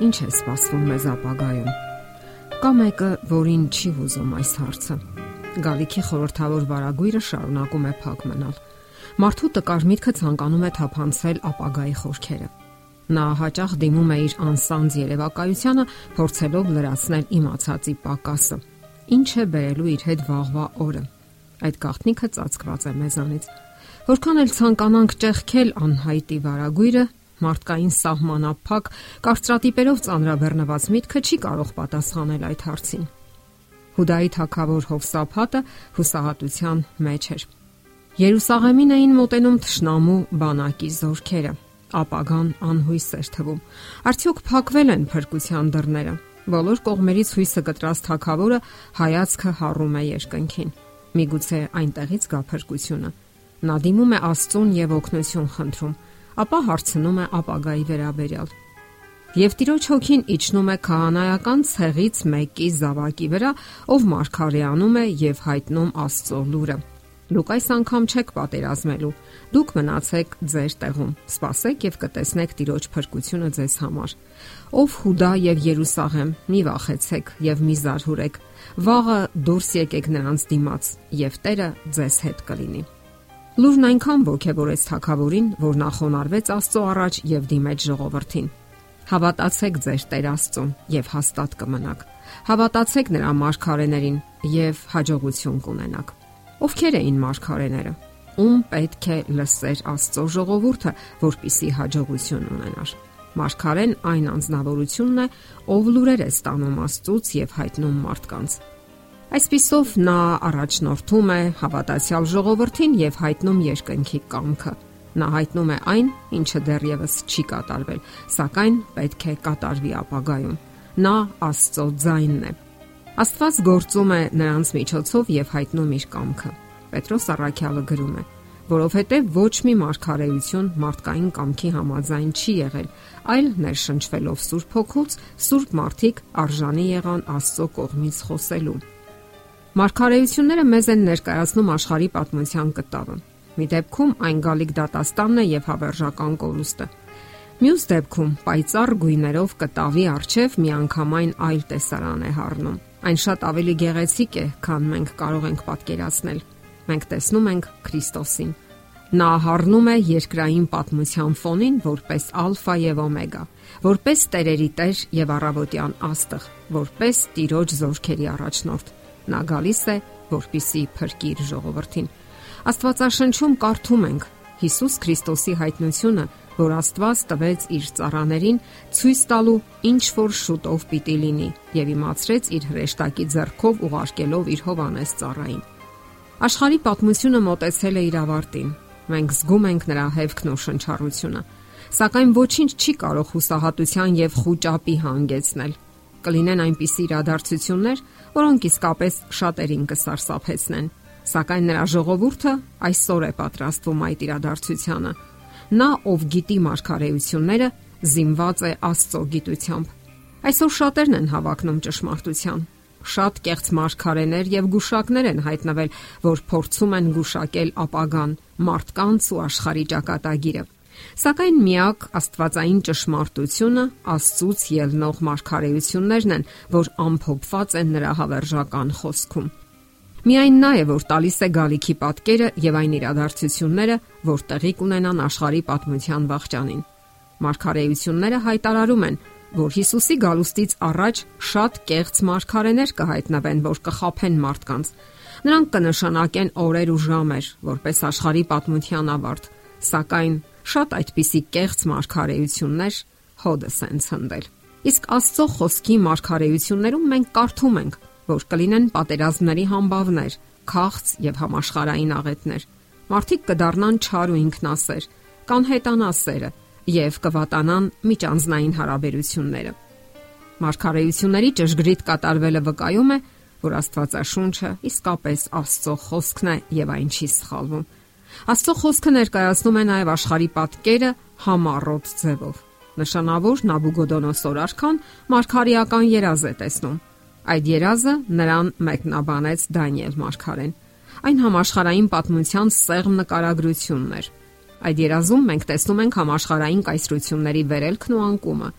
Ինչ է սպասվում մեզ ապագայում։ Կա մեկը, որին չի հուզում այս հարցը։ Գալիքի խորթավոր վարագույրը շարունակում է փակ մնալ։ Մարդու տկար միտքը ցանկանում է թափանցել ապագայի խորքերը։ Նա հաճախ դիմում է իր անսանձ երևակայությանը, փորձելով լրացնել իմացածի պակասը։ Ինչ է բերելու իր հետ վաղվա օրը։ Այդ գաղտնիքը ծածկված է մեզանից։ Որքան էլ ցանկանանք ճեղքել անհայտի վարագույրը, մարդկային սահմանափակ կարծրատիպերով ծանրաբեռնված միտքը չի կարող պատասխանել այդ հարցին։ Հուդայի թակավոր Հովսափատը հուսահատության մեջ էր։ Երուսաղեմին էին մոտենում թշնամու բանակի զորքերը։ Ապագան անհույս էր թվում։ Արդյոք փակվել են փրկության դռները։ Բոլոր կողմերից հույսը կտրած թակավորը հայացքը հառում է երկնքին։ Միգուցե այնտեղից գա փրկությունը։ Նա դիմում է Աստծուն եւ օգնություն խնդրում ապա հարցնում է ապագայի վերաբերյալ։ Եվ Տիրոջ հոգին իջնում է քահանայական ցեղից մեկի զավակի վրա, ով մարգարեանում է եւ հայտնում Աստծո լուրը։ Դուք այս անգամ չեք պատերազմելու։ Դուք մնացեք ձեր տեղում։ Սպասեք եւ կտեսնեք Տիրոջ փրկությունը ձեզ համար։ Ով Հուդա եւ Երուսաղեմ, մի վախեցեք եւ մի զարհուրեք։ Վաղը դուրս եկեք նրանց դիմաց եւ Տերը ձեզ հետ կլինի։ Լուրն այնքան ողջևորեց թակավորին, որ նա խոնարհվեց Աստծո առաջ եւ դիմեց ժողովրդին։ Հավատացեք ձեր Տեր Աստծուն եւ հաստատ կմնաք։ Հավատացեք նրա մարգարեներին եւ հաջողություն կունենաք։ Ովքեր էին մարգարեները։ Ում պետք է լսեր Աստծո ժողովուրդը, որpիսի հաջողություն ունենար։ Մարգարեն այն անznավորությունն է, ով լուրեր է ստանում Աստծուց եւ հայտնում մարդկանց։ Այսպիսով նա առաջնորդում է հավատացյալ ժողովրդին եւ հայտնում երկնքի կամքը։ Նա հայտնում է այն, ինչը դեռևս չի կատարվել, սակայն պետք է կատարվի ապագայում։ Նա Աստծո ձայնն է։ Աստված գործում է նրանց միջոցով եւ հայտնում իր կամքը։ Պետրոս Առաքյալը գրում է. որովհետև ոչ մի մարգարեություն մարդկային կամքի համաձայն չի եղել, այլ ներշնչվելով Սուրբ Հոգուց, Սուրբ Մարդիկ արժանի եղան Աստծո կողմից խոսելու։ Մարգարեությունները մեզ են ներկայացնում աշխարհի պատմության կտավը։ Մի դեպքում այն գալիք դատաստանն է եւ հավերժական կորուստը։ Մյուս դեպքում պայծառ գույներով կտավի արչև միանգամայն այլ տեսարան է հառնում։ Այն շատ ավելի գեղեցիկ է, քան մենք կարող ենք պատկերացնել։ Մենք տեսնում ենք Քրիստոսին։ Նա հառնում է երկրային պատմության ֆոնին որպես ալֆա եւ օմեգա, որպես տերերի տեր եւ առավոտյան աստղ, որպես տիրոջ զորքերի առաջնորդ Նա գալիս է, որպիսի փրկի իր ժողովրդին։ Աստվածաշնչում կարդում ենք. Հիսուս Քրիստոսի հայտնությունը, որ Աստված տվեց իր ծառաներին ցույց տալու ինչ որ շուտով պիտի լինի եւ իմացրեց իր հրեշտակի ձեռքով ուղարկելով իր Հովանես ծառային։ Աշխարհի պատմությունը մոտեցել է իր ավարտին։ Մենք զգում ենք նրա հևքն ու շնչառությունը, սակայն ոչինչ չի կարող հուսահատության եւ խոճապի հանգեցնել կլինեն այնպիսի իրադարձություններ, որոնք իսկապես շատերին կսարսափեցնեն, սակայն նրա ժողովուրդը այսօր է պատրաստվում այդ իրադարձությանը։ Նա, ով գիտի մարգարեությունները, զինված է Աստծո գիտությամբ։ Այսօր շատերն են հավակնում ճշմարտության։ Շատ կեղծ մարգարեներ եւ գուշակներ են հայտնվել, որ փորձում են գուշակել ապագան, մարդկանց ու աշխարհի ճակատագիրը Սակայն միակ աստվածային ճշմարտությունը Աստծուց ելնող մարգարեություններն են, որ ամփոփված են նրա հավերժական խոսքում։ Միայն նա է, որ տալիս է գալիքի պատկերը եւ այն իրադարձությունները, որ տեղի կունենան աշխարհի պատմության վաղճանին։ Մարգարեությունները հայտարարում են, որ Հիսուսի գալուստից առաջ շատ կեղծ մարգարեներ կհայտնվեն, որ կխափեն մարդկանց։ Նրանք կնշանակեն օրեր ու ժամեր, որպես աշխարհի պատմության ավարտ, սակայն Շատ այդպիսի կեղծ մարգարեություններ հոդս են ցնդել։ Իսկ Աստծո խոսքի մարգարեություններում մենք կարդում ենք, որ կլինեն պատերազմների համբավներ, քաղց եւ համաշխարային աղետներ։ Մարդիկ կդառնան չար ու ինքնասեր, կանհետանա սերը եւ կվատանան միջանձնային հարաբերությունները։ Մարգարեությունների ճշգրիտ կատարվելը վկայում է, որ Աստվածաշունչը իսկապես Աստծո խոսքն է եւ այն չի սխալվում։ Աստծո խոսքը ներկայացնում է նաև աշխարհի պատկերը համառոտ ձևով։ Նշանավոր Նաբուգոդոնոսոր արքան մարգարիական երազ է տեսնում։ Այդ երազը նրան մեկնաբանեց Դանիել մարգարեն։ Այն համաշխարային պատմության սեղմ նկարագրությունն էր։ Այդ երազում մենք տեսնում ենք համաշխարային կայսրությունների վերելքն ու անկումը։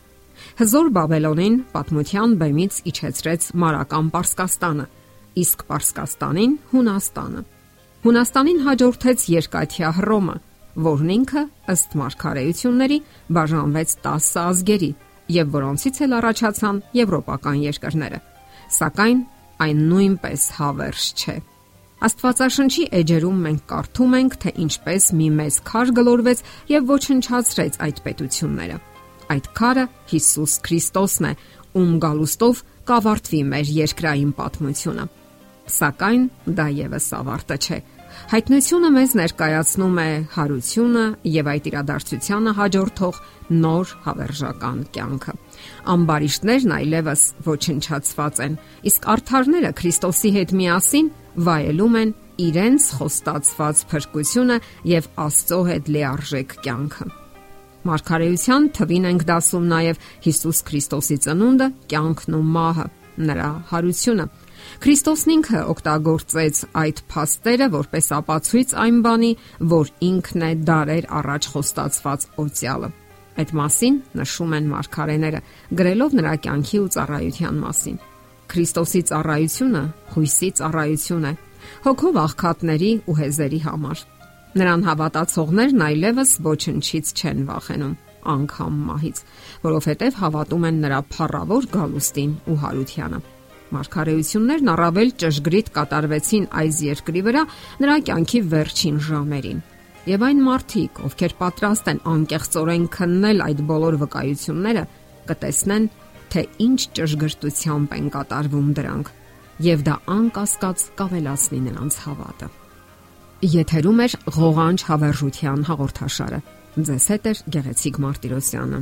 Հզոր Բաբելոնին պատմության բեմից իջեցրեց Մարական Պարսկաստանը, իսկ Պարսկաստանին Հունաստանը։ Հունաստանին հաջորդեց Երկաթյա Հռոմը, որն ինքը ըստ մարգարեությունների բաժանվեց 10 ազգերի եւ որոնցից էլ առաջացան եվրոպական երկրները։ Սակայն այն նույնպես հավերժ չէ։ Աստվածաշնչի էջերում մենք կարդում ենք, թե ինչպես մի մեծ քար գլորվեց եւ ոչնչացրեց այդ պետությունները։ Այդ քարը Հիսուս Քրիստոսն է, ում գալուստով կավարտվի մեր երկրային պատմությունը։ Սակայն դա եւս ավարտը չէ։ Հայտնությունը մեզ ներկայացնում է հարությունը եւ այդ իրադարձությանը հաջորդող նոր հավերժական կյանքը։ Ամբարիշտներն այլևս ոչնչացված են, իսկ արթարները Քրիստոսի հետ միասին վայելում են իրենց խոստացված փրկությունը եւ Աստծո հետ լիարժեք կյանքը։ Մարգարեության թվին ենք դասում նաև Հիսուս Քրիստոսի ծնունդը, կյանքն ու մահը, նրա հարությունը։ Քրիստոսն ինքը օգտագործեց այդ փաստերը որպես ապացույց այն բանի, որ ինքն է դարեր առաջ խոստացված օծյալը։ Այդ մասին նշում են մարգարեները, գրելով նրա կյանքի ու ծառայության մասին։ Քրիստոսի ծառայությունը հույսի ծառայություն է, հոգով աղքատների ու հեզերի համար։ Նրան հավատացողներն այլևս ոչնչից չեն վախենում, անգամ մահից, որովհետև հավատում են նրա փառավոր գալուստին ու հարությանը։ Մարգարեություններն առավել ճշգրիտ կատարվեցին այս երկրի վրա նրա կյանքի վերջին ժամերին։ Եվ այն մարդիկ, ովքեր պատրաստ են անկեղծորեն քննել այդ բոլոր վկայությունները, կտեսնեն, թե ինչ ճշգրտությամբ են կատարվում դրանք եւ դա անկասկած կավելացնի նրանց հավատը։ Եթերում է ղողանջ հավերժության հաղորդաշարը։ Ձեզ հետ է Գեղեցիկ Մարտիրոսյանը։